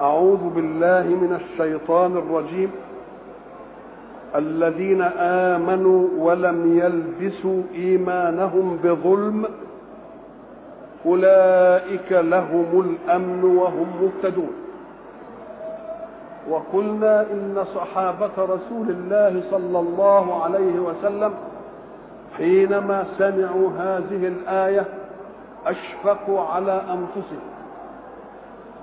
أعوذ بالله من الشيطان الرجيم. الذين آمنوا ولم يلبسوا إيمانهم بظلم أولئك لهم الأمن وهم مهتدون. وقلنا إن صحابة رسول الله صلى الله عليه وسلم حينما سمعوا هذه الآية أشفقوا على أنفسهم.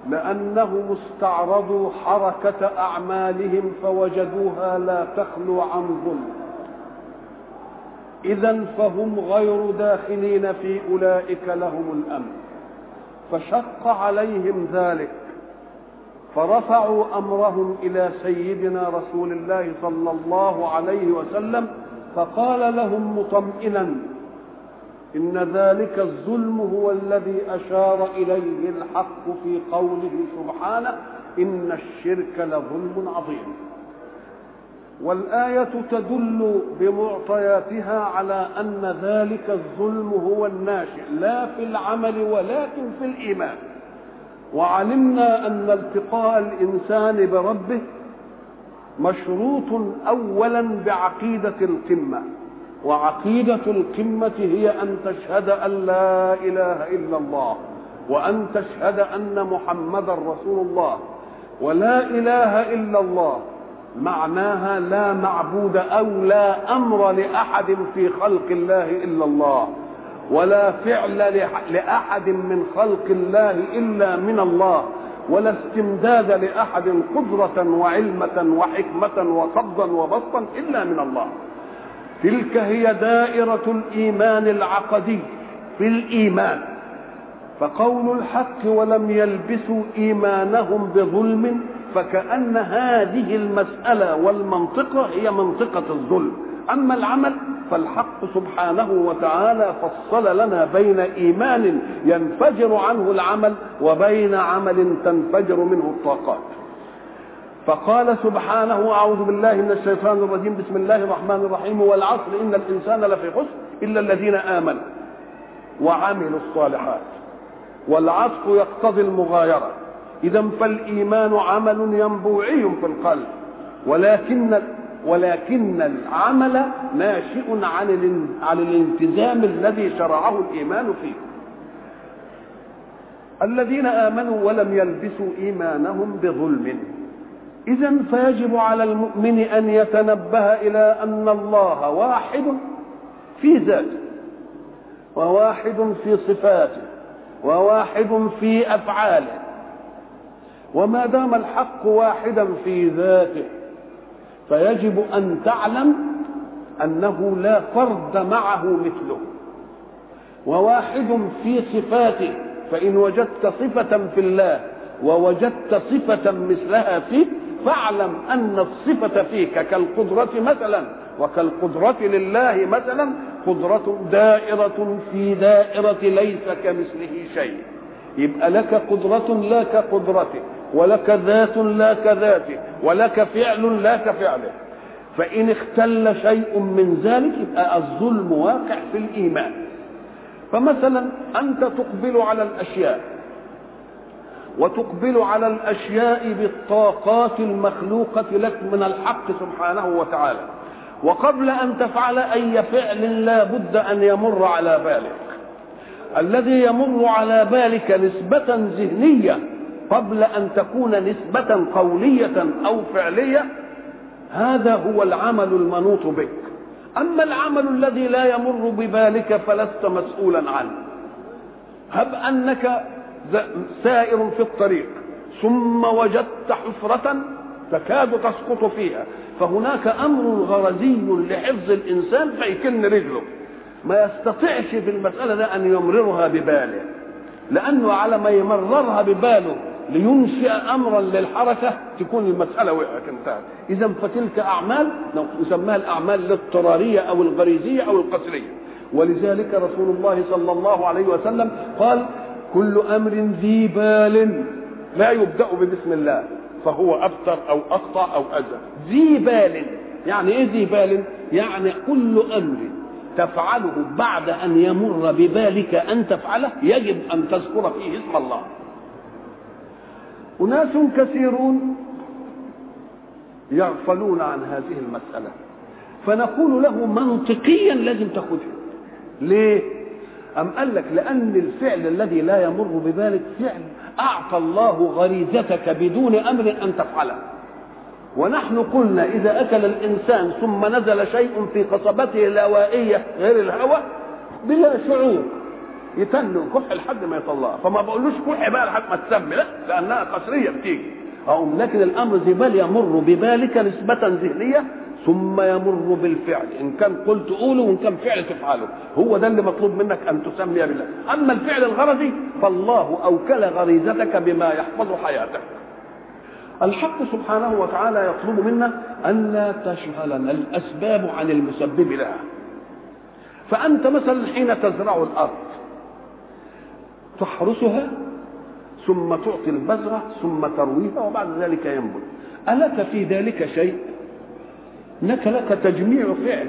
لأنهم استعرضوا حركة أعمالهم فوجدوها لا تخلو عن ظلم. إذا فهم غير داخلين في أولئك لهم الأمن. فشق عليهم ذلك. فرفعوا أمرهم إلى سيدنا رسول الله صلى الله عليه وسلم فقال لهم مطمئنا إن ذلك الظلم هو الذي أشار إليه الحق في قوله سبحانه إن الشرك لظلم عظيم. والآية تدل بمعطياتها على أن ذلك الظلم هو الناشئ لا في العمل ولكن في الإيمان. وعلمنا أن التقاء الإنسان بربه مشروط أولا بعقيدة القمة. وعقيدة القمة هي أن تشهد أن لا إله إلا الله وأن تشهد أن محمدا رسول الله. ولا إله إلا الله معناها لا معبود أو لا أمر لأحد في خلق الله إلا الله ولا فعل لأحد من خلق الله إلا من الله ولا استمداد لأحد قدرة وعلمة وحكمة وقبضا وبسطا إلا من الله. تلك هي دائرة الإيمان العقدي في الإيمان. فقول الحق ولم يلبسوا إيمانهم بظلم فكأن هذه المسألة والمنطقة هي منطقة الظلم. أما العمل فالحق سبحانه وتعالى فصل لنا بين إيمان ينفجر عنه العمل وبين عمل تنفجر منه الطاقات. فقال سبحانه أعوذ بالله من الشيطان الرجيم بسم الله الرحمن الرحيم والعصر إن الإنسان لفي خسر إلا الذين آمنوا وعملوا الصالحات. والعطف يقتضي المغايرة. إذا فالإيمان عمل ينبوعي في القلب. ولكن ولكن العمل ناشئ عن عن الالتزام الذي شرعه الإيمان فيه. الذين آمنوا ولم يلبسوا إيمانهم بظلم. إذا فيجب على المؤمن أن يتنبه إلى أن الله واحد في ذاته وواحد في صفاته وواحد في أفعاله وما دام الحق واحدا في ذاته فيجب أن تعلم أنه لا فرد معه مثله وواحد في صفاته فإن وجدت صفة في الله ووجدت صفة مثلها فيك فاعلم أن الصفة فيك كالقدرة مثلا وكالقدرة لله مثلا قدرة دائرة في دائرة ليس كمثله شيء. يبقى لك قدرة لا كقدرته ولك ذات لا كذاته ولك فعل لا كفعله فإن اختل شيء من ذلك يبقى الظلم واقع في الإيمان. فمثلا أنت تقبل على الأشياء وتقبل على الأشياء بالطاقات المخلوقة لك من الحق سبحانه وتعالى. وقبل أن تفعل أي فعل لا بد أن يمر على بالك. الذي يمر على بالك نسبة ذهنية قبل أن تكون نسبة قولية أو فعلية هذا هو العمل المنوط بك. أما العمل الذي لا يمر ببالك فلست مسؤولا عنه. هب أنك سائر في الطريق. ثم وجدت حفرة تكاد تسقط فيها. فهناك أمر غرزي لحفظ الإنسان فيكن رجله. ما يستطيعش في المسألة ده أن يمررها بباله. لأنه على ما يمررها بباله لينشئ امرا للحركة تكون المسألة وقعت انتهت. اذا فتلك أعمال نسميها الأعمال الاضطرارية أو الغريزية أو القسريه ولذلك رسول الله صلى الله عليه وسلم قال كل أمر ذي بال لا يبدأ ببسم الله فهو أبتر أو اقطع أو اذى ذي بال يعني إيه ذي بال؟ يعني كل أمر تفعله بعد أن يمر ببالك أن تفعله يجب أن تذكر فيه اسم الله. أناس كثيرون يغفلون عن هذه المسألة فنقول له منطقيا لازم تأخذها. ليه؟ أم قال لك لأن الفعل الذي لا يمر ببالك فعل أعطى الله غريزتك بدون أمر أن تفعله. ونحن قلنا إذا أكل الإنسان ثم نزل شيء في قصبته الهوائية غير الهواء بلا شعور يتنوا كح لحد ما يطلعها فما بقولوش كح بقى لحد ما تسمي لا لأنها قصرية بتيجي. أقوم لكن الأمر زبال يمر ببالك نسبة ذهنية ثم يمر بالفعل. إن كان قلت قوله وإن كان فعل تفعله. هو ده اللي مطلوب منك أن تسمي بالله. أما الفعل الغرضي فالله أوكل غريزتك بما يحفظ حياتك. الحق سبحانه وتعالى يطلب منا أن لا تشغلنا الأسباب عن المسبب لها. فأنت مثلا حين تزرع الأرض تحرسها ثم تعطي البذرة ثم ترويها وبعد ذلك ينبت. ألك في ذلك شيء؟ إنك لك تجميع فعل.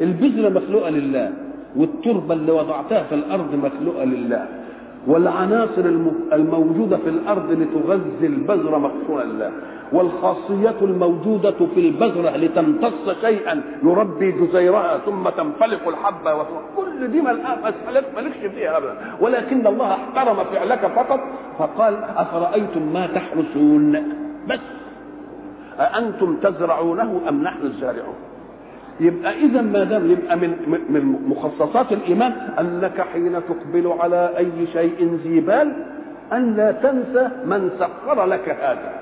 البذره مخلوقه لله والتربة اللي وضعتها في الأرض مخلوقه لله والعناصر الموجودة في الأرض لتغذي البذرة مخصوصة لله والخاصية الموجودة في البذرة لتمتص شيئا يربي جزيرها ثم تنفلق الحبة كل دي مالكش فيها أبدا. ولكن الله احترم فعلك فقط فقال أفرأيتم ما تحرسون؟ بس. أأنتم تزرعونه أم نحن الزارعون؟ يبقى إذا ما دام يبقى من من مخصصات الإيمان أنك حين تقبل على أي شيء ذي بال أن لا تنسى من سخر لك هذا.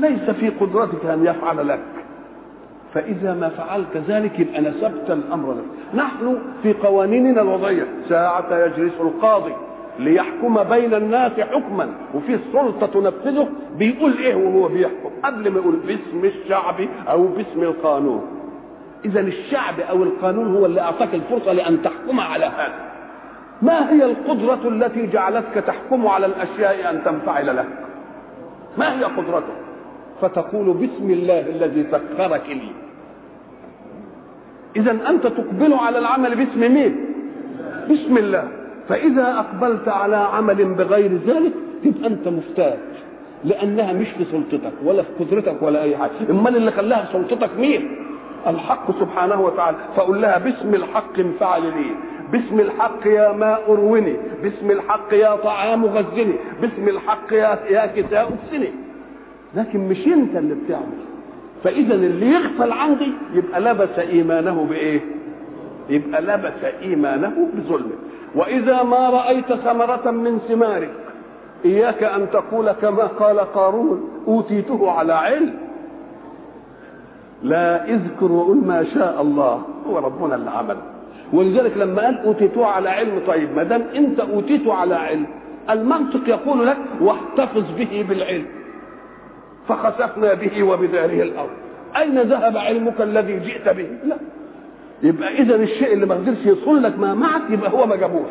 ليس في قدرتك أن يفعل لك. فإذا ما فعلت ذلك يبقى نسبت الأمر لك. نحن في قوانيننا الوضعية. ساعة يجلس القاضي. ليحكم بين الناس حكما. وفي سلطة تنفذه بيقول إيه وهو بيحكم. قبل ما يقول باسم الشعب أو باسم القانون. إذا الشعب أو القانون هو اللي أعطاك الفرصة لأن تحكم على هذا. ما هي القدرة التي جعلتك تحكم على الأشياء أن تنفعل لك؟ ما هي قدرتك؟ فتقول بسم الله الذي سخرك لي. إذا أنت تقبل على العمل باسم مين؟ بسم الله. فإذا أقبلت على عمل بغير ذلك تبقى أنت مفتاج لأنها مش في سلطتك ولا في قدرتك ولا أي حاجة. أمال اللي خلاها في سلطتك مين؟ الحق سبحانه وتعالى. فقل لها باسم الحق انفعل لي. باسم الحق يا ماء اروني باسم الحق يا طعام غزني. باسم الحق يا يا كساء اكسني لكن مش أنت اللي بتعمل. فإذا اللي يغفل عندي يبقى لبس إيمانه بإيه؟ يبقى لبس إيمانه بظلمه وإذا ما رأيت ثمرة من ثمارك إياك أن تقول كما قال قارون أوتيته على علم. لا اذكر وقل ما شاء الله هو ربنا اللي عمل ولذلك لما قال أوتيته على علم طيب ما دام أنت أوتيته على علم المنطق يقول لك واحتفظ به بالعلم. فخسفنا به وبداره الأرض. أين ذهب علمك الذي جئت به؟ لا. يبقى إذا الشيء اللي ما قدرش يصل لك ما معك يبقى هو ما جابوش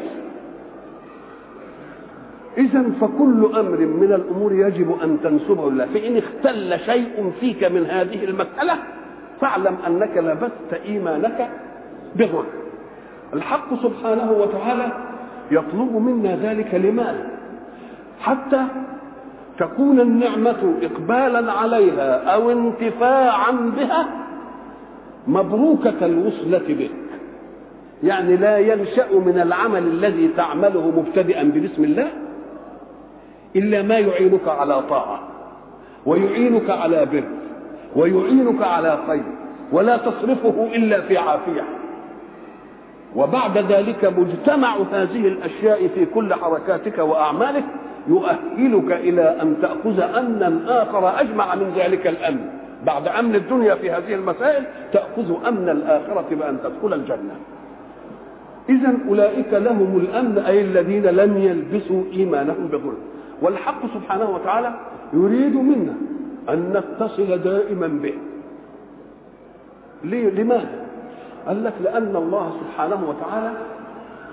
إذا فكل أمر من الأمور يجب أن تنسبه لله. فإن اختل شيء فيك من هذه المسألة فاعلم أنك لبست إيمانك بظلم. الحق سبحانه وتعالى يطلب منا ذلك لماذا حتى تكون النعمة إقبالا عليها أو انتفاعا بها مبروكة الوصلة بك. يعني لا ينشأ من العمل الذي تعمله مبتدئا ببسم الله إلا ما يعينك على طاعة ويعينك على بر ويعينك على خير ولا تصرفه إلا في عافية. وبعد ذلك مجتمع هذه الأشياء في كل حركاتك وأعمالك يؤهلك إلى أن تأخذ أمنا آخر أجمع من ذلك الأمن. بعد أمن الدنيا في هذه المسائل تأخذ أمن الآخرة بأن تدخل الجنة إذا أولئك لهم الأمن أي الذين لم يلبسوا إيمانهم بظلم والحق سبحانه وتعالى يريد منا أن نتصل دائما به ليه؟ لماذا؟ قال لك لأن الله سبحانه وتعالى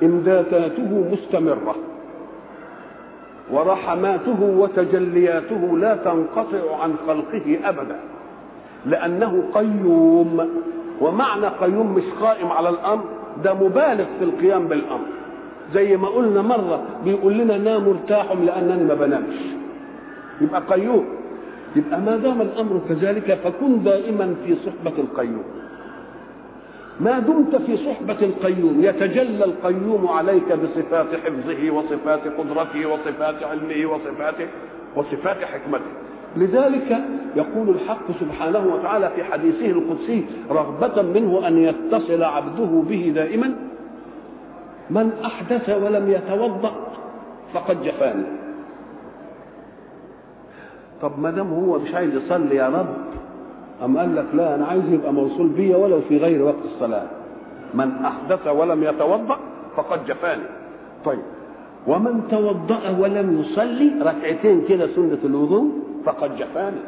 إمداداته مستمرة ورحماته وتجلياته لا تنقطع عن خلقه أبدا لأنه قيوم. ومعنى قيوم مش قائم على الأمر ده مبالغ في القيام بالأمر. زي ما قلنا مرة بيقول لنا نام ارتاح لأنني ما بنامش. يبقى قيوم. يبقى ما دام الأمر كذلك فكن دائما في صحبة القيوم. ما دمت في صحبة القيوم يتجلى القيوم عليك بصفات حفظه وصفات قدرته وصفات علمه وصفاته وصفات حكمته. لذلك يقول الحق سبحانه وتعالى في حديثه القدسي رغبة منه أن يتصل عبده به دائما من أحدث ولم يتوضأ فقد جفاني. طب ما دام هو مش عايز يصلي يا رب أم قال لك لا أنا عايز يبقى موصول بيا ولو في غير وقت الصلاة. من أحدث ولم يتوضأ فقد جفاني. طيب ومن توضأ ولم يصلي ركعتين كده سنة الوضوء فقد جفاني.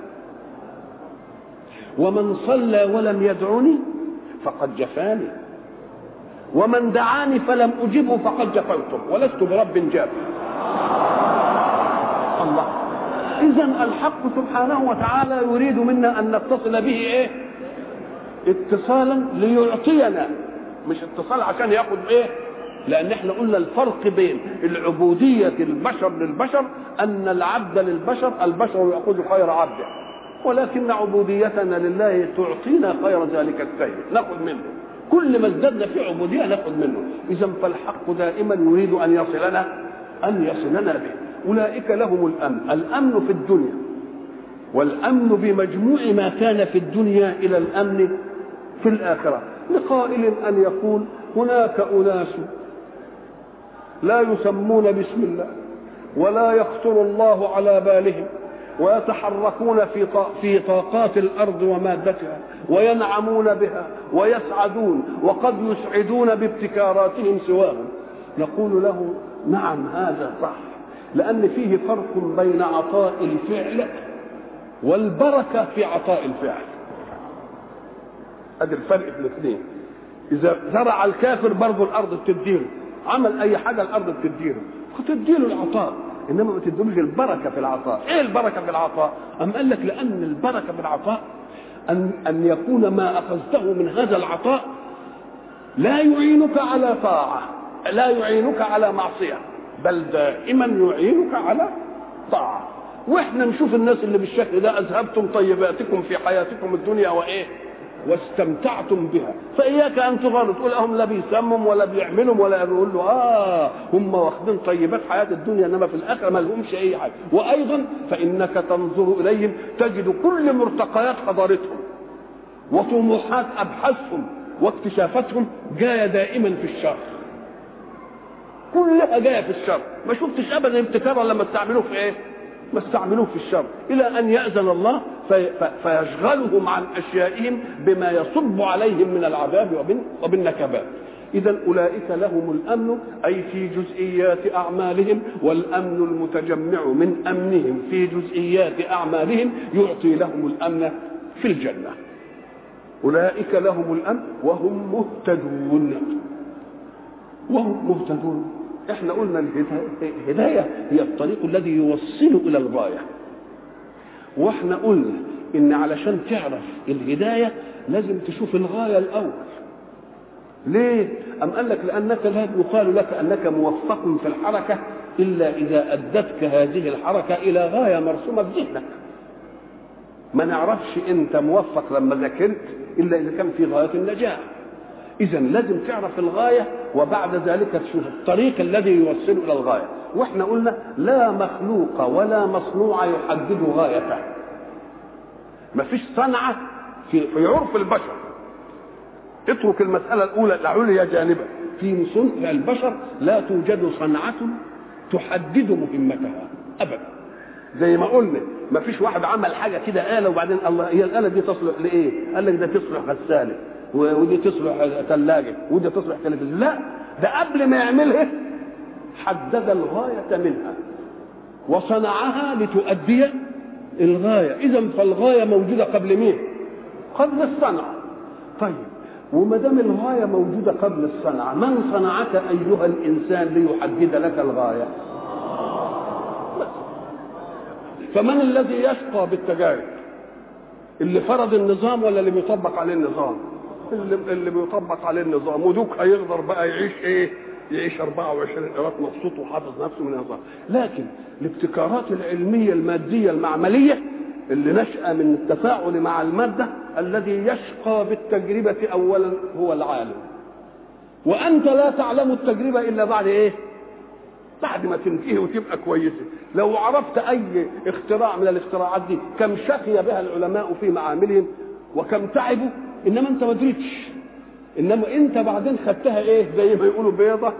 ومن صلى ولم يدعني فقد جفاني. ومن دعاني فلم أجبه فقد جفوته. ولست برب جاف الله. إذا الحق سبحانه وتعالى يريد منا أن نتصل به إيه؟ اتصالا ليعطينا. مش اتصال عشان ياخد إيه؟ لأن إحنا قلنا الفرق بين العبودية البشر للبشر أن العبد للبشر البشر يأخذ خير عبده. ولكن عبوديتنا لله تعطينا خير ذلك السيد نأخذ منه. كل ما ازددنا في عبودية نأخذ منه. إذا فالحق دائما يريد أن يصلنا أن يصلنا به. أولئك لهم الأمن. الأمن في الدنيا. والأمن بمجموع ما كان في الدنيا إلى الأمن في الآخرة. لقائل أن يقول هناك أناس لا يسمون باسم الله ولا يخطر الله على بالهم ويتحركون في في طاقات الأرض ومادتها وينعمون بها ويسعدون وقد يسعدون بابتكاراتهم سواهم. نقول له نعم هذا صح لأن فيه فرق بين عطاء الفعل والبركة في عطاء الفعل. ادي الفرق في الاثنين. إذا زرع الكافر برضه الأرض بتديله عمل أي حاجة الأرض بتديله. فتديله العطاء. إنما ما تديلوش البركة في العطاء. إيه البركة في العطاء؟ أم قال لك لأن البركة في العطاء أن أن يكون ما أخذته من هذا العطاء لا يعينك على طاعة لا يعينك على معصية بل دائما يعينك على طاعة. وإحنا نشوف الناس اللي بالشكل ده أذهبتم طيباتكم في حياتكم الدنيا وإيه؟ واستمتعتم بها. فإياك أن تغر تقول هم لا بيسمم ولا بيعملوا ولا يقول له آه هم واخدين طيبات حياة الدنيا إنما في الآخرة ما لهمش أي حاجة. وأيضا فإنك تنظر إليهم تجد كل مرتقيات حضارتهم وطموحات أبحاثهم واكتشافاتهم جاية دائما في الشر كلها جاية في الشر ما شفتش ابدا ابتكارا لما استعملوه في إيه؟ ما استعملوه في الشر إلى أن يأذن الله في فيشغلهم عن أشيائهم بما يصب عليهم من العذاب وبالنكبات. اذا أولئك لهم الأمن أي في جزئيات أعمالهم والأمن المتجمع من أمنهم في جزئيات أعمالهم يعطي لهم الأمن في الجنة. أولئك لهم الأمن وهم مهتدون. وهم مهتدون. إحنا قلنا الهدايه هي الطريق الذي يوصل إلى الغاية. وإحنا قلنا إن علشان تعرف الهداية لازم تشوف الغاية الأول. ليه؟ أم قال لك لأنك لا يقال لك أنك موفق في الحركة إلا إذا أدتك هذه الحركة إلى غاية مرسومة في ذهنك. ما نعرفش أنت موفق لما ذاكرت إلا إذا كان في غاية النجاح إذا لازم تعرف الغاية وبعد ذلك تشوف الطريق الذي يوصل إلى الغاية. وإحنا قلنا لا مخلوق ولا مصنوع يحدد غايته. ما فيش صنعة في, عرف البشر. اترك المسألة الأولى العليا جانبا في صنع البشر لا توجد صنعة تحدد مهمتها أبدا. زي ما قلنا ما فيش واحد عمل حاجة كده آلة وبعدين الله هي الآلة دي تصلح لإيه؟ قال لك ده تصلح غسالة. ودي تصلح ثلاجه ودي تصلح تلفزيون. لا ده قبل ما يعملها حدد الغاية منها وصنعها لتؤدي الغاية. إذا فالغاية موجودة قبل مين؟ قبل الصنعة طيب وما دام الغاية موجودة قبل الصنعة من صنعك أيها الإنسان ليحدد لك الغاية؟ بس. فمن الذي يشقى بالتجارب؟ اللي فرض النظام ولا اللي بيطبق عليه النظام؟ اللي, اللي بيطبق عليه النظام ودوك هيقدر بقى يعيش إيه؟ يعيش 24 قيراط مبسوط وحافظ نفسه من النظام. لكن الابتكارات العلمية المادية المعملية اللي نشأ من التفاعل مع المادة الذي يشقى بالتجربة أولا هو العالم. وأنت لا تعلم التجربة إلا بعد إيه؟ بعد ما تنتهي وتبقى كويسة. لو عرفت أي اختراع من الاختراعات دي كم شقي بها العلماء في معاملهم وكم تعبوا إنما أنت ما دريتش إنما أنت بعدين خدتها إيه؟ زي ما يقولوا بيضة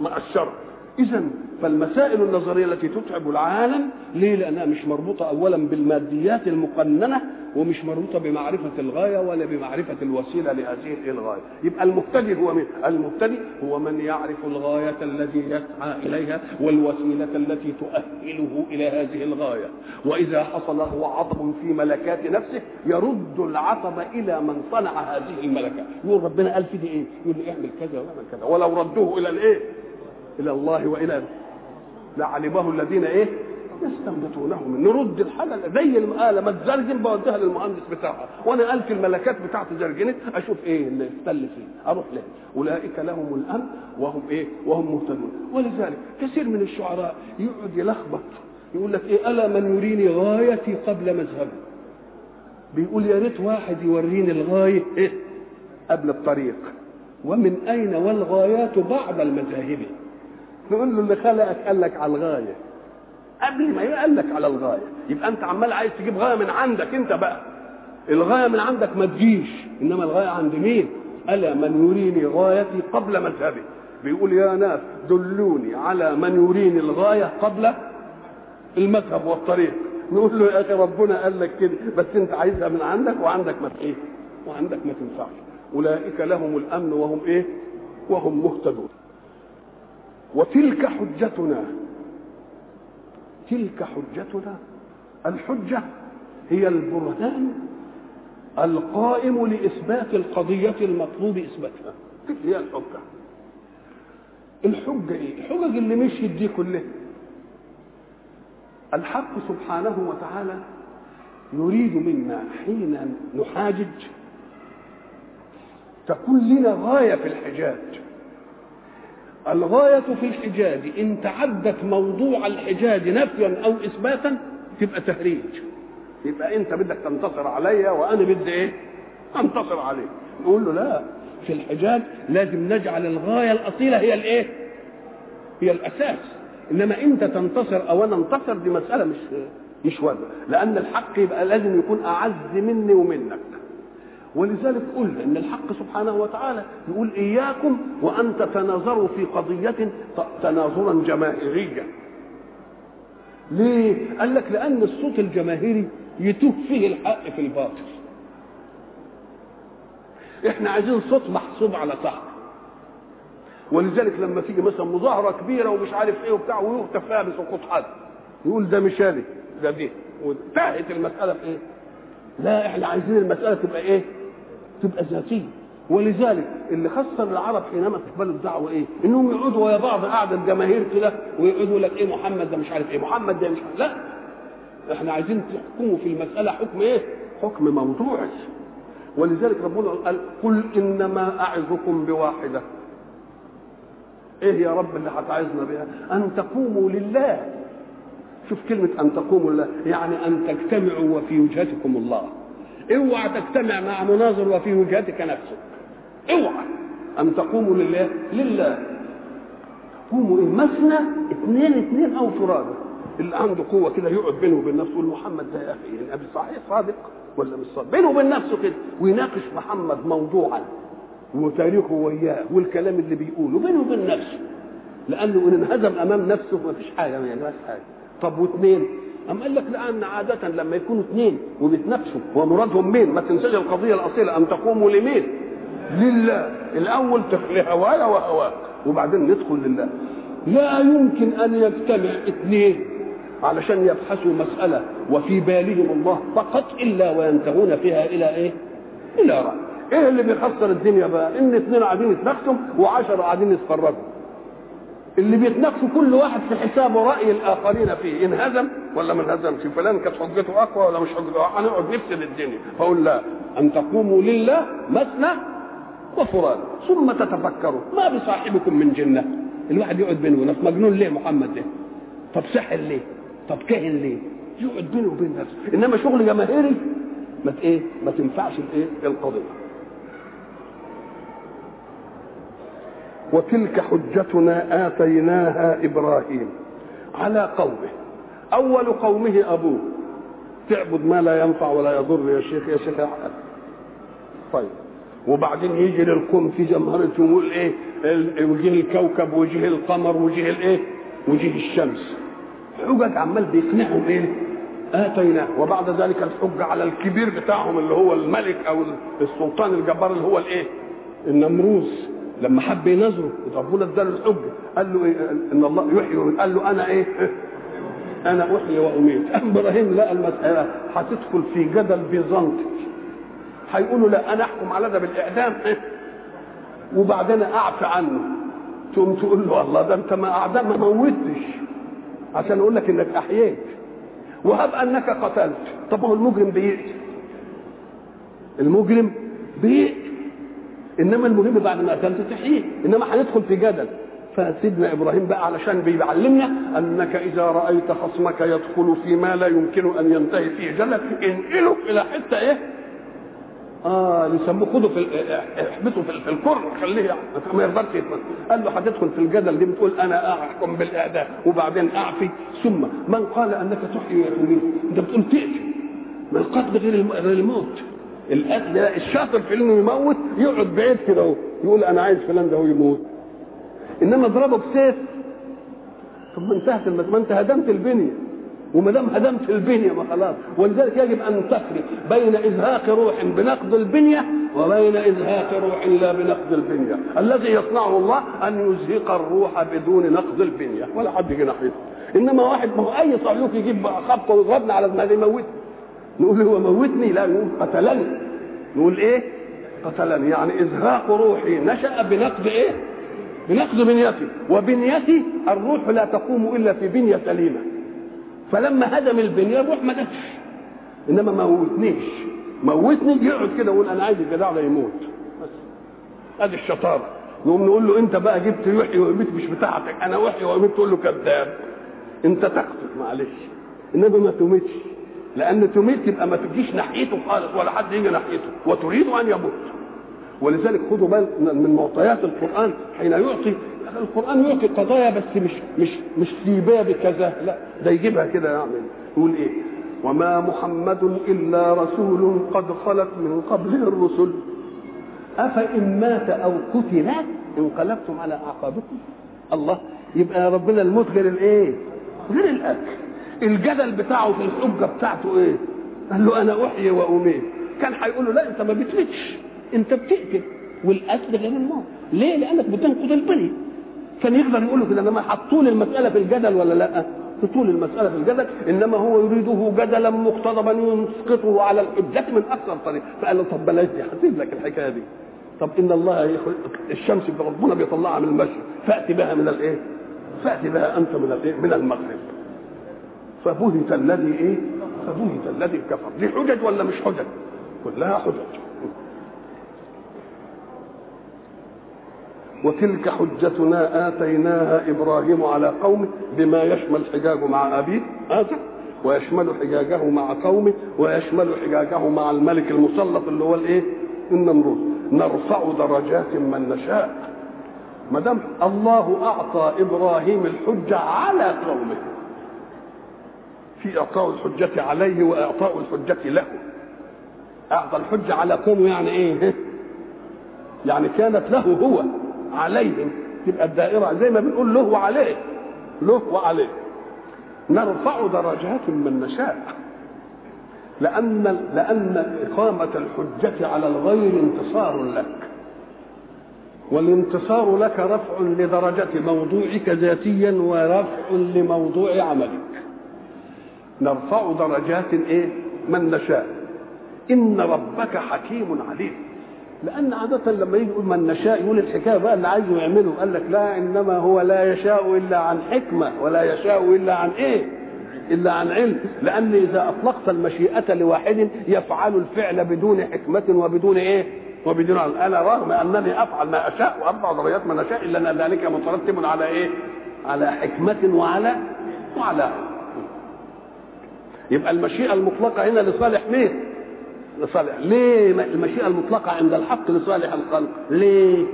مع الشر إذا فالمسائل النظرية التي تتعب العالم ليه؟ لأنها مش مربوطة أولا بالماديات المقننة ومش مربوطة بمعرفة الغاية ولا بمعرفة الوسيلة لهذه الغاية. يبقى المبتدئ هو من المبتدئ هو من يعرف الغاية التي يسعى إليها والوسيلة التي تؤهله إلى هذه الغاية. وإذا حصل له عطب في ملكات نفسه يرد العطب إلى من صنع هذه الملكات يقول ربنا قال في دي إيه يقول لي اعمل كذا واعمل كذا. ولو ردوه إلى الإيه؟ إلى الله وإلى لعلمه الذين إيه؟ يستنبطونه من نرد الحاجة زي الآلة ما تزرجن بوديها للمهندس بتاعها. وأنا قال في الملكات بتاعتي زرجنت أشوف إيه؟ اللي اختل فيه. أروح له. أولئك لهم الأمن وهم إيه؟ وهم مهتدون. ولذلك كثير من الشعراء يقعد يلخبط. يقول لك إيه؟ ألا من يريني غايتي قبل مذهبي؟ بيقول يا ريت واحد يوريني الغاية إيه؟ قبل الطريق. ومن أين والغايات بعد المذاهب؟ نقول له اللي خلقك قال لك على الغاية. قبل ما قال لك على الغاية. يبقى أنت عمال عايز تجيب غاية من عندك أنت بقى. الغاية من عندك ما تجيش. إنما الغاية عند مين؟ الا من يريني غايتي قبل مذهبي بيقول يا ناس دلوني على من يريني الغاية قبل المذهب والطريق. نقول له يا أخي ربنا قال لك كده. بس أنت عايزها من عندك وعندك ما إيه وعندك ما تنفعش. أولئك لهم الأمن وهم إيه؟ وهم مهتدون. وتلك حجتنا تلك حجتنا الحجة هي البرهان القائم لإثبات القضية المطلوب إثباتها. هي الحجة. الحجة إيه؟ الحجج اللي مشيت دي كلها. الحق سبحانه وتعالى يريد منا حين نحاجج تكون لنا غاية في الحجاج. الغاية في الحجاج إن تعدت موضوع الحجاج نفيا أو إثباتا تبقى تهريج. يبقى أنت بدك تنتصر عليا وأنا بدي إيه؟ أنتصر عليك. نقول له لا في الحجاج لازم نجعل الغاية الأصيلة هي الإيه؟ هي الأساس. إنما أنت تنتصر أو أنا انتصر دي مسألة مش مش واجبة. لأن الحق يبقى لازم يكون أعز مني ومنك. ولذلك قلنا إن الحق سبحانه وتعالى يقول إياكم وان تتناظروا في قضية تناظرا جماهيريا ليه؟ قال لك لأن الصوت الجماهيري يتوه فيه الحق في الباطل. إحنا عايزين صوت محسوب على صح ولذلك لما تيجي مثلا مظاهرة كبيرة ومش عارف إيه وبتاع ويهتف فيها بسقوط حد يقول ده مشالي ده دي. وانتهت المسألة في إيه؟ لا إحنا عايزين المسألة تبقى إيه؟ تبقى ذاتية ولذلك اللي خسر العرب حينما تقبلوا الدعوة إيه؟ إنهم يقعدوا ويا بعض قعده الجماهير كده ويقعدوا لك إيه محمد ده مش عارف إيه محمد ده مش عارف لا إحنا عايزين تحكموا في المسألة حكم إيه؟ حكم موضوعي ولذلك ربنا قال قل إنما أعظكم بواحدة إيه يا رب اللي هتعظنا بها؟ أن تقوموا لله شوف كلمة أن تقوموا لله يعني أن تجتمعوا وفي وجهتكم الله اوعى تجتمع مع مناظر وفي وجهتك نفسك. اوعى. أن تقوموا لله؟ لله. قوموا إيه؟ مثنى اثنين اثنين أو فرادى. اللي عنده قوة كده يقعد بينه وبين نفسه يقول محمد ده يا أخي يعني أبي صحيح صادق ولا مش صادق؟ بينه وبين نفسه كده ويناقش محمد موضوعا وتاريخه وياه والكلام اللي بيقوله بينه وبين نفسه. لأنه إن انهزم أمام نفسه ما فيش حاجة ما يعملش حاجة. طب واثنين؟ أم قال لك لأن عادة لما يكونوا اثنين وبيتنافسوا ومرادهم مين؟ ما تنساش القضية الأصيلة أن تقوموا لمين؟ لله الأول لهوايا وهواك وبعدين ندخل لله لا يمكن أن يجتمع اثنين علشان يبحثوا مسألة وفي بالهم الله فقط إلا وينتهون فيها إلى إيه؟ إلى رأي إيه اللي بيخسر الدنيا بقى؟ إن اثنين قاعدين يتنافسوا وعشرة قاعدين يتفرجوا اللي بيتنافسوا كل واحد في حسابه رأي الآخرين فيه إن هزم ولا ما انهزمش. فلان كانت حجته أقوى ولا مش حجته هنقعد نفسد الدنيا فأقول لا أن تقوموا لله مثنى وفراد ثم تتفكروا ما بصاحبكم من جنة. الواحد يقعد بينه ونفسه مجنون ليه محمد ده؟ طب سحر ليه؟ طب كاهن ليه؟ يقعد بينه وبين نفسه. إنما شغل جماهيري ما إيه؟ ما تنفعش الايه القضية. وتلك حجتنا آتيناها إبراهيم على قومه. أول قومه أبوه. تعبد ما لا ينفع ولا يضر يا شيخ يا شيخ. حق. طيب. وبعدين يجي للقوم في جمهرة يقول إيه؟ وجه الكوكب وجه القمر وجه الايه وجه الشمس. حجج عمال بيقنعهم إيه؟ آتينا. وبعد ذلك الحجة على الكبير بتاعهم اللي هو الملك أو السلطان الجبار اللي هو الايه النمروز. لما حب ينظره ربنا اداله الحجه قال له إيه؟ إن الله يحيي قال له أنا إيه؟ أنا أحيي وأميت. إبراهيم لقى المسألة. هتدخل في جدل بيزنطي هيقولوا لا أنا أحكم على ده بالاعدام وبعدين أعفى عنه. تقوم تقول له الله ده أنت ما أعدام ما موتش عشان أقول لك إنك أحييت. وهب أنك قتلت. طب هو المجرم بيقتل. المجرم بيقتل. إنما المهم بعد ما قتلت تحييه إنما هندخل في جدل. فسيدنا إبراهيم بقى علشان بيعلمنا أنك إذا رأيت خصمك يدخل فيما لا يمكن أن ينتهي فيه جدل انقله إلى حتة إيه؟ آه يسموه خده في احبسه في, في الكر خليه ما يقدرش قال له هتدخل في الجدل دي بتقول أنا احكم بالاعدام وبعدين أعفي. ثم من قال أنك تحيي وتميت؟ أنت بتقول تقتل. ما القتل غير الموت. الشاطر في انه يموت يقعد بعيد كده اهو يقول أنا عايز فلان ده هو يموت. إنما اضربه بسيف طب ما انتهت ما انت هدمت البنية. وما دام هدمت البنية ما خلاص. ولذلك يجب أن تفرق بين إزهاق روح بنقض البنية وبين إزهاق روح لا بنقض البنية. الذي يصنعه الله أن يزهق الروح بدون نقض البنية. ولا حد يجي ناحيته. إنما واحد ما هو أي صعلوك يجيب خبطة ويضربنا على دماغي يموتني نقول هو موتني لا نقول قتلني. نقول إيه؟ قتلني. يعني إزهاق روحي. نشأ بنقض إيه؟ بنقض بنيتي. وبنيتي الروح لا تقوم إلا في بنية سليمة. فلما هدم البنية الروح ما جاتش. إنما ما موتنيش. موتني يقعد كده يقول أنا عايز الجدع ده يموت. بس. أدي الشطارة. نقوم نقول له أنت بقى جبت يحيي ويميت مش بتاعتك. أنا احيي واميت تقول له كذاب. أنت تقتل معلش. إنما ما تميتش لأن تميت يبقى ما تجيش ناحيته خالص ولا حد يجي ناحيته وتريد أن يموت. ولذلك خدوا بال من معطيات القرآن حين يعطي القرآن يعطي قضايا بس مش مش مش في باب كذا لا ده يجيبها كده يعمل يقول إيه؟ وما محمد إلا رسول قد خلت من قبله الرسل. أفإن مات أو قتل انقلبتم على أعقابكم؟ الله يبقى ربنا الموت غير الإيه؟ غير الأكل. الجدل بتاعه في الحجة بتاعته إيه؟ قال له أنا أحيي وأميت. كان هيقول له لا أنت ما بتموتش أنت بتقتل. والقتل غير الموت ليه؟ لأنك بتنقض البنيه كان يقدر يقول له كده إنما حطوا لي المساله في الجدل ولا لأ؟ طول المسألة في الجدل. إنما هو يريده جدلا مقتضبا يسقطه على الحجة من أكثر طريق. فقال له طب بلاش دي هسيب لك الحكاية دي. طب إن الله يخلق الشمس ربنا بيطلعها من المشرق. فأتي بها من الإيه؟ فأتي بها أنت من الإيه؟ من المغرب. فبهت الذي إيه؟ فبهت الذي كفر دي حجج ولا مش حجج؟ كلها حجج وتلك حجتنا آتيناها إبراهيم على قومه بما يشمل حجاجه مع أبيه آسف ويشمل حجاجه مع قومه ويشمل حجاجه مع الملك المسلط اللي هو الإيه؟ النمرود نرفع درجات من نشاء ما دام الله أعطى إبراهيم الحجة على قومه في إعطاء الحجة عليه وإعطاء الحجة له. أعطى الحجة على قومه يعني إيه؟ يعني كانت له هو عليهم تبقى الدائرة زي ما بنقول له وعليه. له وعليه. نرفع درجات من نشاء. لأن لأن إقامة الحجة على الغير انتصار لك. والانتصار لك رفع لدرجة موضوعك ذاتيا ورفع لموضوع عملك. نرفع درجات إيه من نشاء. إن ربك حكيم عليم. لأن عادة لما يجي يقول من نشاء يقول الحكاية بقى اللي عايزه يعمله. قال لك لا إنما هو لا يشاء إلا عن حكمة ولا يشاء إلا عن إيه؟ إلا عن علم. لأن إذا أطلقت المشيئة لواحد يفعل الفعل بدون حكمة وبدون إيه؟ وبدون علم. أنا رغم أنني أفعل ما أشاء وأرفع درجات من اشاء إلا أن ذلك مترتب على إيه؟ على حكمة وعلى وعلى يبقى المشيئة المطلقة هنا لصالح مين؟ لصالح. ليه المشيئة المطلقة عند الحق لصالح الخلق؟ ليه؟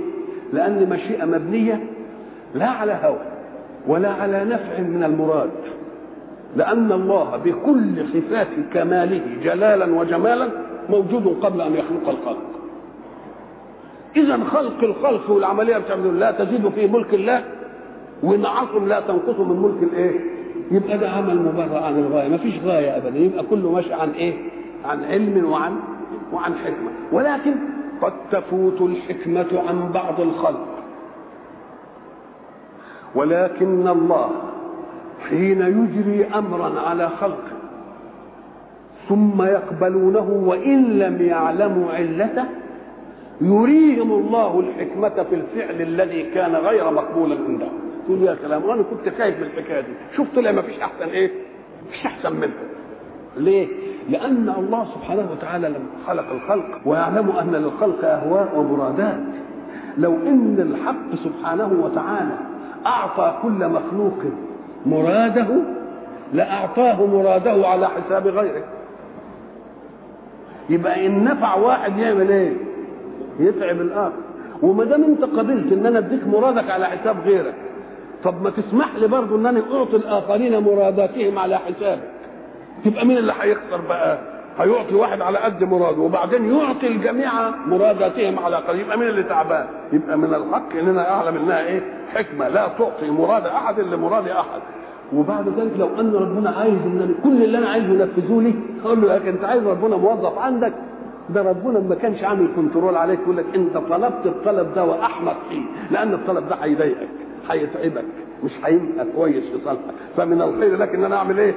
لأن مشيئة مبنية لا على هوى ولا على نفع من المراد. لأن الله بكل صفات كماله جلالا وجمالا موجود قبل أن يخلق الخلق. إذا خلق الخلق والعملية بتعمل. لا تزيد في ملك الله ونعصم لا تنقص من ملك الإيه؟ يبقى ده عمل مبرر عن الغاية. ما فيش غاية أبدا. يبقى كله ماشي عن إيه؟ عن علم وعن وعن حكمة. ولكن قد تفوت الحكمة عن بعض الخلق. ولكن الله حين يجري امرا على خلقه ثم يقبلونه وإن لم يعلموا علته يريهم الله الحكمة في الفعل الذي كان غير مقبولا عندهم تقول يا سلام أنا كنت خايف من الحكاية دي. شوف طلع ما فيش أحسن إيه؟ مفيش أحسن منها ليه؟ لأن الله سبحانه وتعالى لما خلق الخلق ويعلم أن للخلق أهواء ومرادات. لو إن الحق سبحانه وتعالى أعطى كل مخلوق مراده لأعطاه مراده على حساب غيره. يبقى إن نفع واحد يعمل إيه؟ يتعب الآخر. وما دام أنت قبلت إن أنا أديك مرادك على حساب غيرك طب ما تسمح لي برضه إن أنا أعطي الآخرين مراداتهم على حسابك تبقى مين اللي هيخسر بقى؟ هيعطي واحد على قد مراده وبعدين يعطي الجميع مراداتهم على قد يبقى مين اللي تعبان؟ يبقى من الحق إننا اعلم إنها إيه؟ حكمة لا تعطي مراد أحد إلا مراد أحد وبعد ذلك لو أن ربنا عايز إن كل اللي أنا عايزه ينفذه لي أقول له أخي أنت عايز ربنا موظف عندك ده ربنا ما كانش عامل كنترول عليك يقول لك انت طلبت الطلب ده واحمق فيه لأن الطلب ده هيضايقك هيتعبك. مش هيبقى كويس في صالحك. فمن الخير لك ان أنا أعمل إيه؟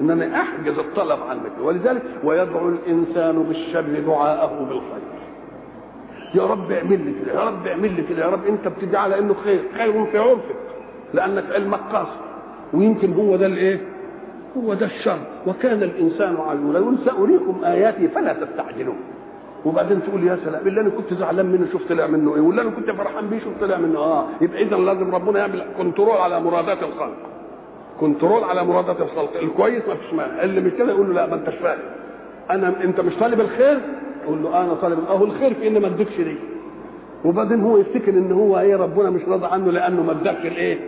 ان أنا أحجز الطلب عنك ولذلك ويدعو الإنسان بالشر دعاءه بالخير. يا رب اعمل لي كده يا رب اعمل لي كده يا رب أنت بتدعي على إنه خير. خير في عرفك لأنك علمك قاصر ويمكن هو ده الإيه؟ هو ده الشر. وكان الإنسان عجولا يقول ساريكم آياتي فلا تستعجلون وبعدين تقول يا سلام اللي أنا كنت زعلان منه شوف طلع منه إيه واللي أنا كنت فرحان بيه شوف طلع منه. آه يبقى اذا لازم ربنا يعمل كنترول على مرادات الخلق. كنترول على مرادات الخلق. الكويس ما فيش مانع. اللي مش كده يقول له لا ما أنتش فاهم. أنا أنت مش طالب الخير؟ يقول له أنا طالب. أهو الخير في ان ما اديكش دي وبعدين هو يفتكر إن هو إيه ربنا مش راضي عنه لأنه ما أدكش الايه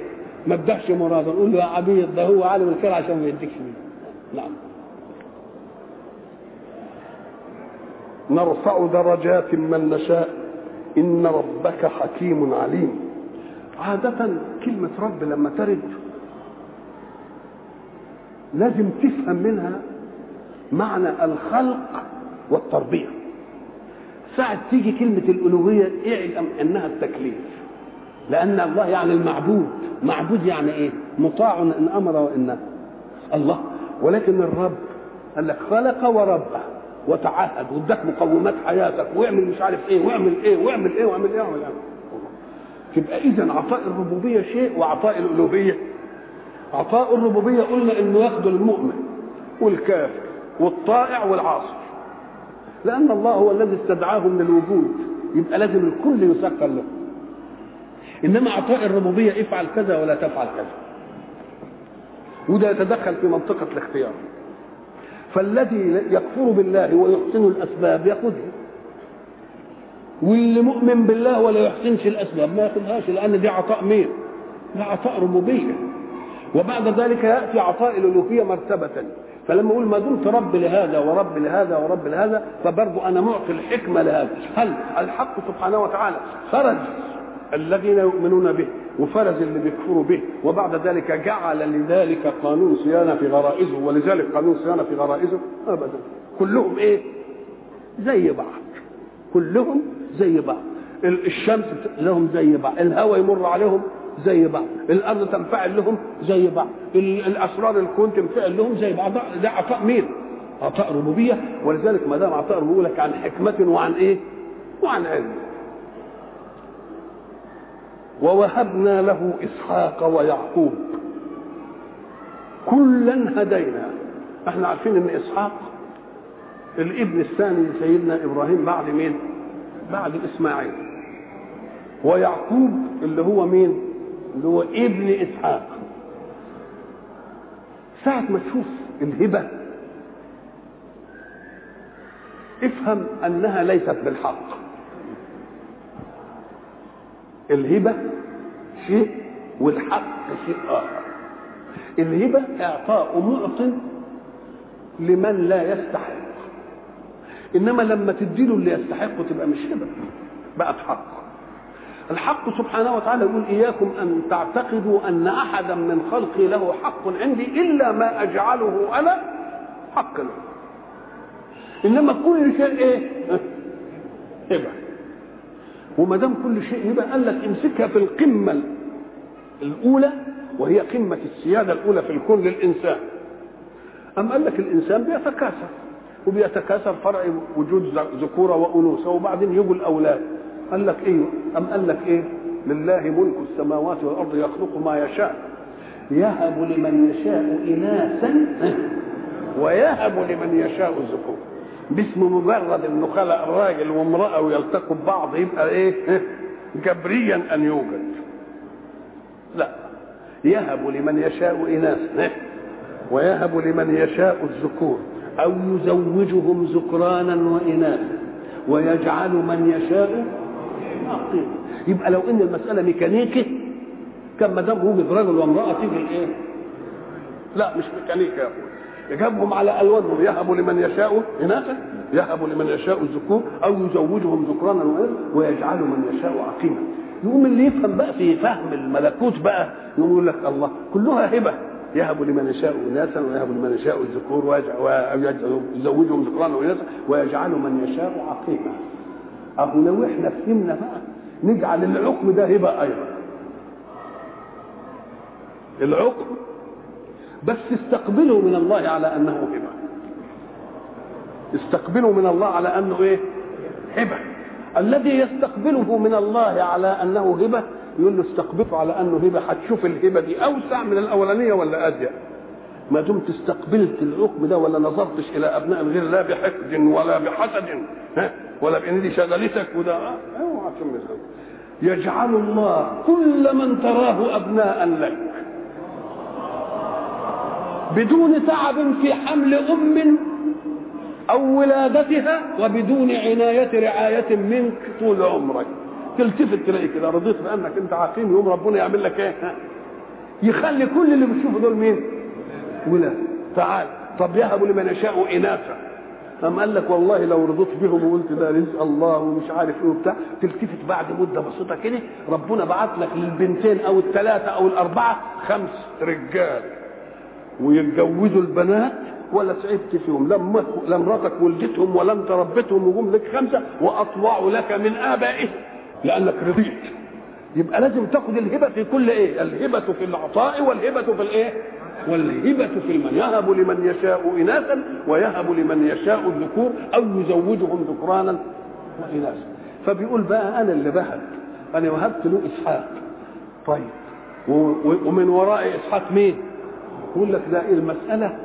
ما أدكش مراده. نقول له يا عبيد ده هو عالم الخير عشان ما يديكش دي نعم. نرفع درجات من نشاء. إن ربك حكيم عليم. عادة كلمة رب لما ترد لازم تفهم منها معنى الخلق والتربية. ساعة تيجي كلمة الألوهية اعلم أنها التكليف. لأن الله يعني المعبود. معبود يعني إيه؟ مطاع إن أمر وإن الله. ولكن الرب قال لك خلق ورب. وتعهد واداك مقومات حياتك واعمل مش عارف إيه واعمل إيه واعمل إيه واعمل إيه واعمل إيه. تبقى اذا عطاء الربوبية شيء وعطاء الألوهية. عطاء الربوبية قلنا إنه ياخذ المؤمن والكافر والطائع والعاصي. لأن الله هو الذي استدعاه من الوجود. يبقى لازم الكل يسخر له. إنما عطاء الربوبية افعل كذا ولا تفعل كذا. وده يتدخل في منطقة الاختيار. فالذي يكفر بالله ويحسن الأسباب ياخذها واللي مؤمن بالله ولا يحسنش الأسباب ما يأخذهاش لأن دي عطاء مين؟ ده عطاء ربوبية. وبعد ذلك يأتي عطاء الألوهية مرتبة. فلما أقول ما دمت رب لهذا ورب لهذا ورب لهذا فبرضه أنا معطي الحكمة لهذا. هل الحق سبحانه وتعالى فرز الذين يؤمنون به. وفرز اللي بيكفروا به. وبعد ذلك جعل لذلك قانون صيانة في غرائزه. ولذلك قانون صيانة في غرائزه ابدا. كلهم إيه؟ زي بعض. كلهم زي بعض. الشمس لهم زي بعض. الهواء يمر عليهم زي بعض. الأرض تنفعل لهم زي بعض. الأسرار الكون تنفعل لهم زي بعض. ده عطاء مين؟ عطاء ربوبية. ولذلك ما دام عطاء ربوبية لك عن حكمة وعن إيه؟ وعن علم. ووهبنا له إسحاق ويعقوب. كلا هدينا. إحنا عارفين إن إسحاق الابن الثاني لسيدنا إبراهيم بعد مين؟ بعد إسماعيل. ويعقوب اللي هو مين؟ اللي هو ابن إسحاق. ساعة ما تشوف الهبة افهم أنها ليست بالحق. الهبة شيء والحق شيء آخر. الهبة إعطاء معط لمن لا يستحق. إنما لما تديله اللي يستحقه تبقى مش هبة بقت حق. الحق سبحانه وتعالى يقول إياكم أن تعتقدوا أن أحدا من خلقي له حق عندي إلا ما أجعله أنا حق له. إنما كل شيء إيه؟ هبة. وما دام كل شيء هبة قال لك امسكها في القمة الأولى وهي قمة السيادة الأولى في الكون للإنسان. أم قال لك الإنسان بيتكاثر وبيتكاثر فرع وجود ذكورة وأنوثة وبعدين يجوا الأولاد. قال لك إيه؟ أم قال لك إيه؟ لله ملك السماوات والأرض يخلق ما يشاء. يهب لمن يشاء إناثا ويهب لمن يشاء الذكور. باسم مجرد إنه خلق راجل وامرأة ويلتقوا ببعض يبقى إيه؟ جبريا أن يوجد. لا. يهب لمن يشاء اناثا ويهب لمن يشاء الذكور أو يزوجهم ذكرانا واناثا ويجعل من يشاء يبقى لو إن المسألة ميكانيكي كان ما دام وجد رجل وامرأة تيجي الايه؟ لا مش ميكانيكي يا اخويا يجابهم على الوانهم يهب لمن يشاء إناثا يهب لمن يشاء الذكور أو يزوجهم ذكرانا ويجعل من يشاء عقيما. يقوم اللي يفهم بقى في فهم الملكوت بقى يقول لك الله كلها هبة. يهب لمن يشاء إناثا ويهب لمن يشاء الذكور ويزوجهم ذكرانا وإناثا ويجعل من يشاء عقيما. اهو لو إحنا فهمنا بقى نجعل العقم ده هبة أيضا. العقم بس استقبلوا من الله على أنه هبه استقبلوا من الله على أنه إيه؟ هبه الذي يستقبله من الله على أنه هبه يقول له استقبله على أنه هبه هتشوف الهبه دي أوسع من الأولانية ولا اضيق ما دمت استقبلت الحكم ده ولا نظرتش إلى أبناء الغير لا بحقد ولا بحسد ها؟ ولا بإن دي شغلتك وده اوعى يجعل الله كل من تراه أبناء لك. بدون تعب في حمل أم أو ولادتها وبدون عناية رعاية منك طول عمرك. تلتفت تلاقي كده رضيت بأنك أنت عقيم يوم ربنا يعمل لك إيه؟ يخلي كل اللي بتشوفه دول مين؟ ولاد. تعال. طب يهب لمن يشاء إناثا. أم قال لك والله لو رضيت بهم وقلت ده رزق الله ومش عارف إيه وبتاع تلتفت بعد مدة بسيطة كده ربنا بعت لك للبنتين أو الثلاثة أو الأربعة خمس رجال. ويتجوزوا البنات ولا تعبت فيهم لم لا مراتك ولدتهم ولا انت وجم لك خمسة واطوعوا لك من ابائهم لأنك رضيت. يبقى لازم تاخد الهبة في كل إيه؟ الهبة في العطاء والهبة في الإيه؟ والهبة في المن. يهب لمن يشاء إناثا ويهب لمن يشاء الذكور أو يزوجهم ذكرانا وإناثا. فبيقول بقى أنا اللي بهب. أنا وهبت له إسحاق. طيب. ومن وراء إسحاق مين؟ يقول لك ده المسألة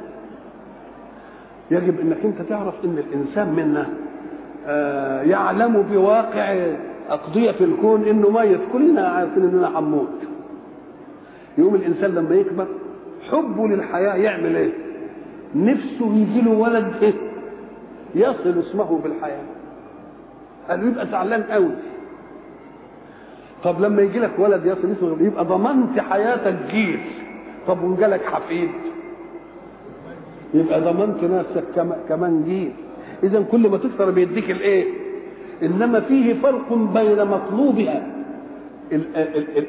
يجب إنك أنت تعرف إن الإنسان منا آه يعلم بواقع اقضيه الكون إنه ميت. كلنا عارفين إننا هنموت. يقوم الإنسان لما يكبر حبه للحياة يعمل إيه؟ نفسه يجي له ولد إيه؟ يصل اسمه بالحياة. قال يبقى زعلان قوي. طب لما يجي لك ولد يصل اسمه يبقى ضمنت حياتك جيل طب وان جالك حفيد. يبقى ضمنت نفسك كمان جيل. اذا كل ما تكثر بيديك الإيه؟ إنما فيه فرق بين مطلوبها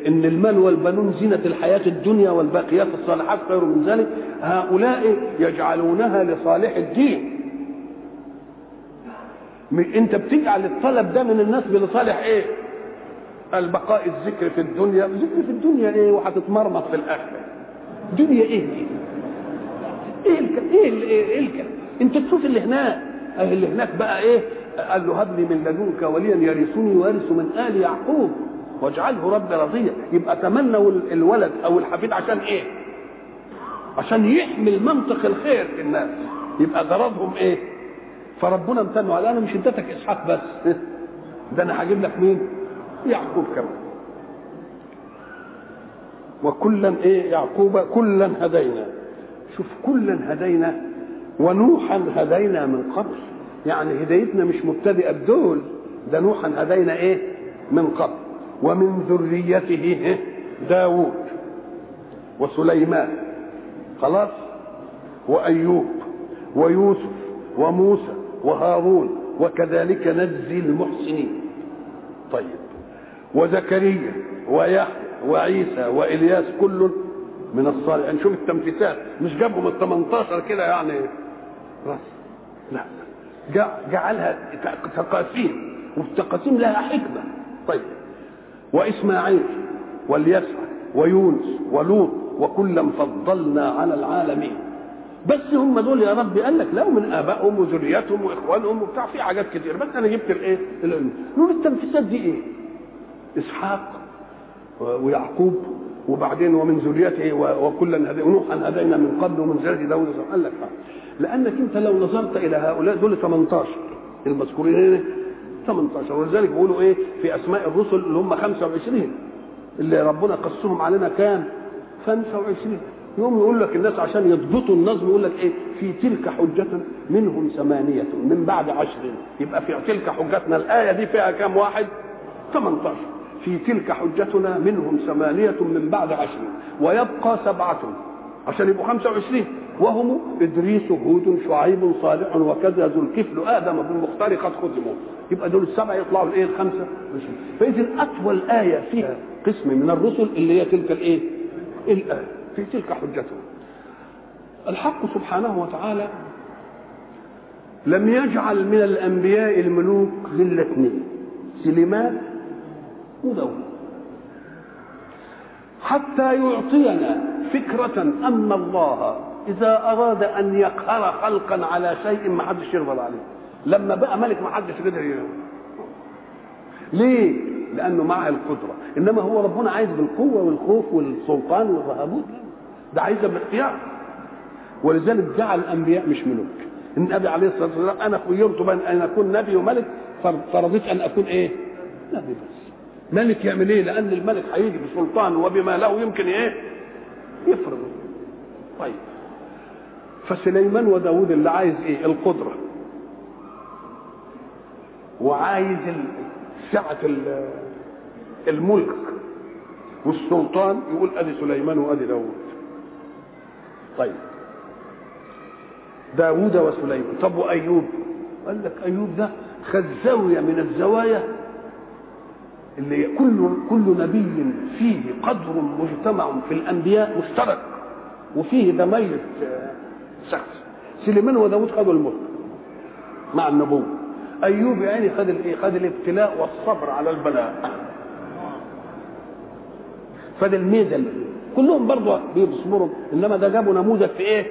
إن المال والبنون زينة الحياة الدنيا والباقيات الصالحات خير من ذلك. هؤلاء يجعلونها لصالح الدين. أنت بتجعل الطلب ده من الناس لصالح إيه؟ البقاء الذكر في الدنيا. ذكر في الدنيا إيه؟ وهتتمرمط في الآخرة. دنيا إيه؟ إيه الك... إيه ال... إيه الك... أنت تشوف اللي هناك اللي هناك بقى إيه؟ قال له هب لي من لدنك وليا يرثني ويرث من آل يعقوب واجعله رب رضيا يبقى تمنوا الولد أو الحفيد عشان إيه؟ عشان يحمل منطق الخير في الناس. يبقى غرضهم إيه؟ فربنا امتنوا على أنا مش اديتك إسحاق بس. ده أنا هجيب لك مين؟ يعقوب كمان. وكلا إيه يعقوب كلا هدينا. شوف كلا هدينا ونوحا هدينا من قبل. يعني هدايتنا مش مبتدئة بدول ده نوحا هدينا إيه؟ من قبل. ومن ذريته داود وسليمان. خلاص؟ وأيوب ويوسف وموسى وهارون. وكذلك نجزي المحسنين. طيب. وزكريا ويحيى وعيسى وإلياس كل من الصالحين. نشوف التنفيسات. مش جابهم ال 18 كده يعني راس. لا. جعلها تقاسيم. والتقاسيم لها حكمة. طيب. وإسماعيل واليسع ويونس ولوط وكلا فضلنا على العالمين. بس هم دول يا رب قال لك لا من آبائهم وذرياتهم وإخوانهم وبتاع في حاجات كتير. بس أنا جبت الإيه؟ نقول التنفيسات دي إيه؟ إسحاق ويعقوب وبعدين ومن ذريته وكلا هدينا ونوحا هدينا من قبل ومن ذريته داود قال لك لأنك أنت لو نظرت إلى هؤلاء دول 18 المذكورين هنا 18 ولذلك بيقولوا إيه؟ في أسماء الرسل اللي هم 25 اللي ربنا قصهم علينا كام؟ 25 يوم يقول لك الناس عشان يضبطوا النظم يقول لك إيه؟ في تلك حجة منهم ثمانية من بعد عشر يبقى في تلك حجتنا الآية دي فيها كام؟ واحد 18 في تلك حجتنا منهم ثمانية من بعد عشر ويبقى سبعة عشان يبقوا 25 وهم إدريس هود شعيب صالح وكذا ذو الكفل آدم بالمختار قد ختموا يبقى دول السبعة يطلعوا الإية الخمسة. فإذا أطول آية فيها قسم من الرسل اللي هي تلك الإيه؟ الآية. في تلك حجته الحق سبحانه وتعالى لم يجعل من الأنبياء الملوك إلا اثنين. سليمان وداود حتى يعطينا فكرة أن الله إذا أراد أن يقهر خلقا على شيء ما حدش يرضى عليه. لما بقى ملك ما حدش قدر ليه؟ لأنه معه القدرة. إنما هو ربنا عايز بالقوة والخوف والسلطان والرهبوت. ده عايزها بالاختيار. ولذلك جعل الأنبياء مش ملوك. النبي عليه الصلاة والسلام أنا خيرت بين أن أكون نبي وملك فرضيت أن أكون إيه؟ نبي بس. ملك يعمل إيه؟ لأن الملك هيجي بسلطان وبما له يمكن إيه؟ يفرض. طيب. فسليمان وداود اللي عايز إيه؟ القدرة. وعايز سعة الملك. والسلطان يقول أدي سليمان وأدي داود. طيب. داود وسليمان. طب وأيوب؟ قال لك أيوب ده خد زاويه من الزوايا اللي كل كل نبي فيه قدر مجتمع في الأنبياء مشترك وفيه دمية شخص. سليمان وداود خدوا الملك مع النبوة. أيوب يعني خد الايه خد الابتلاء والصبر على البلاء. خد الميزه كلهم برضه بيصبروا إنما ده جابوا نموذج في إيه؟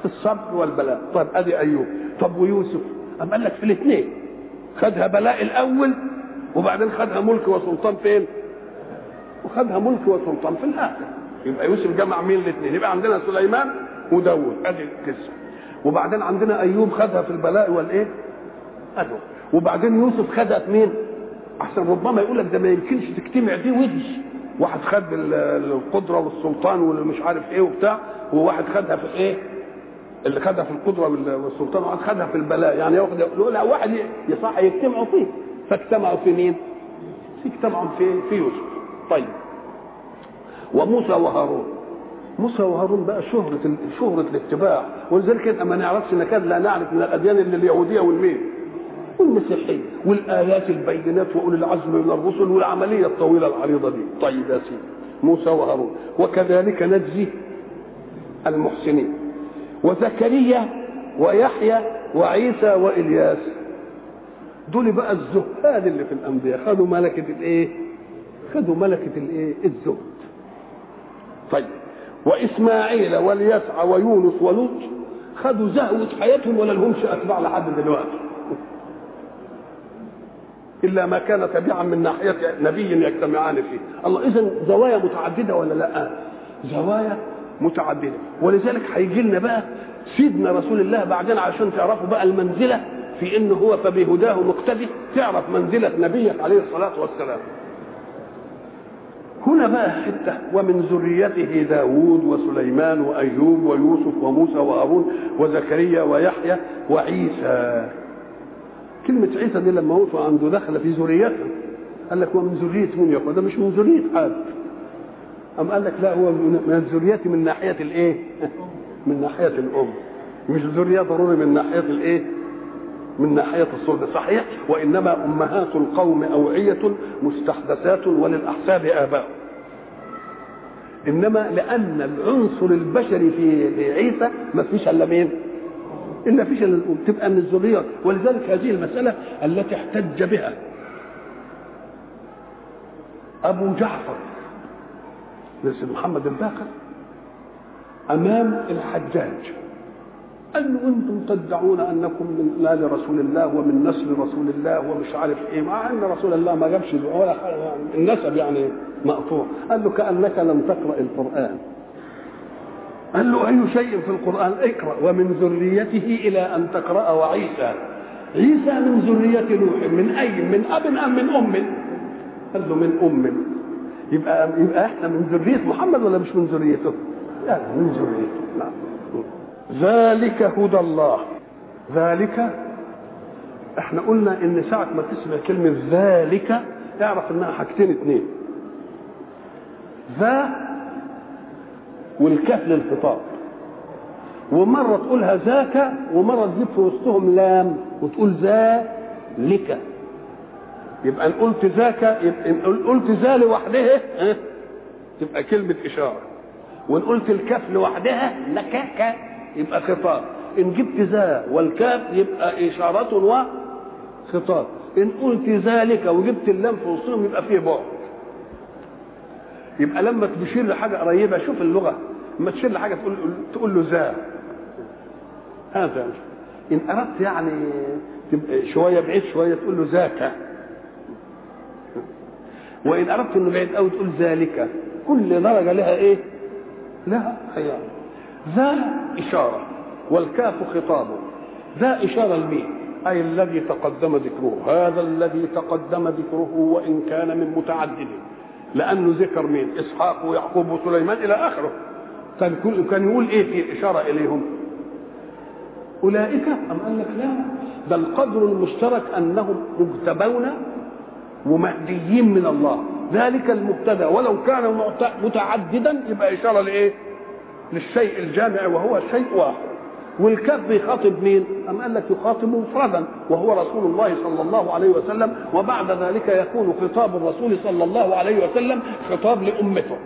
في الصبر والبلاء. طيب أدي أيوب. طب ويوسف؟ أم قال لك في الاثنين. خدها بلاء الأول وبعدين خدها ملك وسلطان فين؟ وخدها ملك وسلطان في الآخر. يبقى يوسف جمع مين الاثنين؟ يبقى عندنا سليمان وداود أدي القصة. وبعدين عندنا أيوب خدها في البلاء والإيه؟ ادي وبعدين يوسف خدها في مين؟ أحسن ربما يقول لك ده ما يمكنش تجتمع دي ودي. واحد خد القدرة والسلطان والمش عارف إيه وبتاع وواحد خدها في إيه؟ اللي خدها في القدرة والسلطان وواحد خدها في البلاء. يعني ياخد لا واحد يصح يجتمعوا فيه. فاجتمعوا في مين؟ اجتمعوا في في يوسف. طيب. وموسى وهارون. موسى وهارون بقى شهرة شهرة الاتباع. ولذلك ما نعرفش نكاد لا نعرف من الأديان إلا اليهودية والمين؟ والمسيحية. والآيات البينات وأولي العزم من الرسل والعملية الطويلة العريضة دي. طيب يا سيدي. موسى وهارون. وكذلك نجزي المحسنين. وزكريا ويحيى وعيسى وإلياس. دول بقى الزهاد اللي في الأنبياء. خدوا ملكة الإيه؟ خدوا ملكة الإيه؟ الزهد. طيب. وإسماعيل واليسع ويونس ولوط خدوا زهوة حياتهم ولا لهمش أتباع لحد دلوقتي. إلا ما كان تبعا من ناحية نبي يجتمعان فيه. الله اذا زوايا متعددة ولا لأ؟ زوايا متعددة. ولذلك هيجي لنا بقى سيدنا رسول الله بعدين عشان تعرفوا بقى المنزلة في انه هو فبهداه مقتدي تعرف منزلة نبيك عليه الصلاة والسلام. هنا بقى حتة ومن ذريته داود وسليمان وأيوب ويوسف وموسى وهارون وزكريا ويحيى وعيسى. كلمة عيسى دي لما وقفوا عنده دخل في ذريته قال لك ومن ذرية يا أخوة ده مش من ذرية حد. أم قال لك لا هو من ذريتي من ناحية الإيه؟ من ناحية الأم. مش ذرية ضروري من ناحية الإيه؟ من ناحية الصلب صحيح وإنما أمهات القوم أوعية مستحدثات وللأحساب آباء. إنما لأن العنصر البشري في عيسى ما فيش إلا مين؟ إلا فيش إلا تبقى من الذريات. ولذلك هذه المسألة التي احتج بها أبو جعفر مثل محمد الباقر أمام الحجاج. قال له أنتم تدعون أنكم من ال رسول الله ومن نسل رسول الله ومش عارف إيه؟ مع أن رسول الله ما جابش ولا النسب يعني مقطوع. قال له كأنك لم تقرأ القرآن. قال له أي شيء في القرآن؟ اقرأ. ومن ذريته إلى أن تقرأ وعيسى. عيسى من ذرية نوح. من أي؟ من أب أم من أم؟ قال له من أم. يبقى يبقى إحنا من ذرية محمد ولا مش من ذريته؟ يعني من ذريته. نعم. ذلك هدى الله. ذلك إحنا قلنا إن ساعة ما تسمع كلمة ذلك اعرف إنها حاجتين اتنين. ذا والكاف للخطاب. ومرة تقولها ذاك ومرة تجيب في وسطهم لام وتقول ذلك. يبقى إن قلت ذاك إن قلت ذا لوحدها تبقى كلمة إشارة. وإن قلت الكاف لوحدها لكاك يبقى خطاب. إن جبت ذا والكاف يبقى إشارة وخطاب إن قلت ذلك وجبت اللام في وسطهم يبقى فيه بعد. يبقى لما تشير لحاجة قريبة شوف اللغة. لما تشير لحاجة تقول تقول له ذا هذا. إن أردت يعني تبقى شوية بعيد شوية تقول له ذاك. وإن أردت إنه بعيد قوي تقول ذلك. كل درجة لها إيه؟ لها خيار. ذا إشارة والكاف خطاب. ذا إشارة لمين أي الذي تقدم ذكره. هذا الذي تقدم ذكره وإن كان من متعدد. لأنه ذكر مين؟ إسحاق ويعقوب وسليمان إلى آخره. كان كل كان يقول إيه في إشارة إليهم؟ أولئك أم قال لك لا؟ ده القدر المشترك أنهم مجتبون ومهديين من الله. ذلك المبتدا. ولو كان متعددا يبقى إشارة لإيه؟ للشيء الجامع وهو شيء واحد والكاف بيخاطب مين؟ أم قال لك يخاطب مفردا وهو رسول الله صلى الله عليه وسلم وبعد ذلك يكون خطاب الرسول صلى الله عليه وسلم خطاب لأمته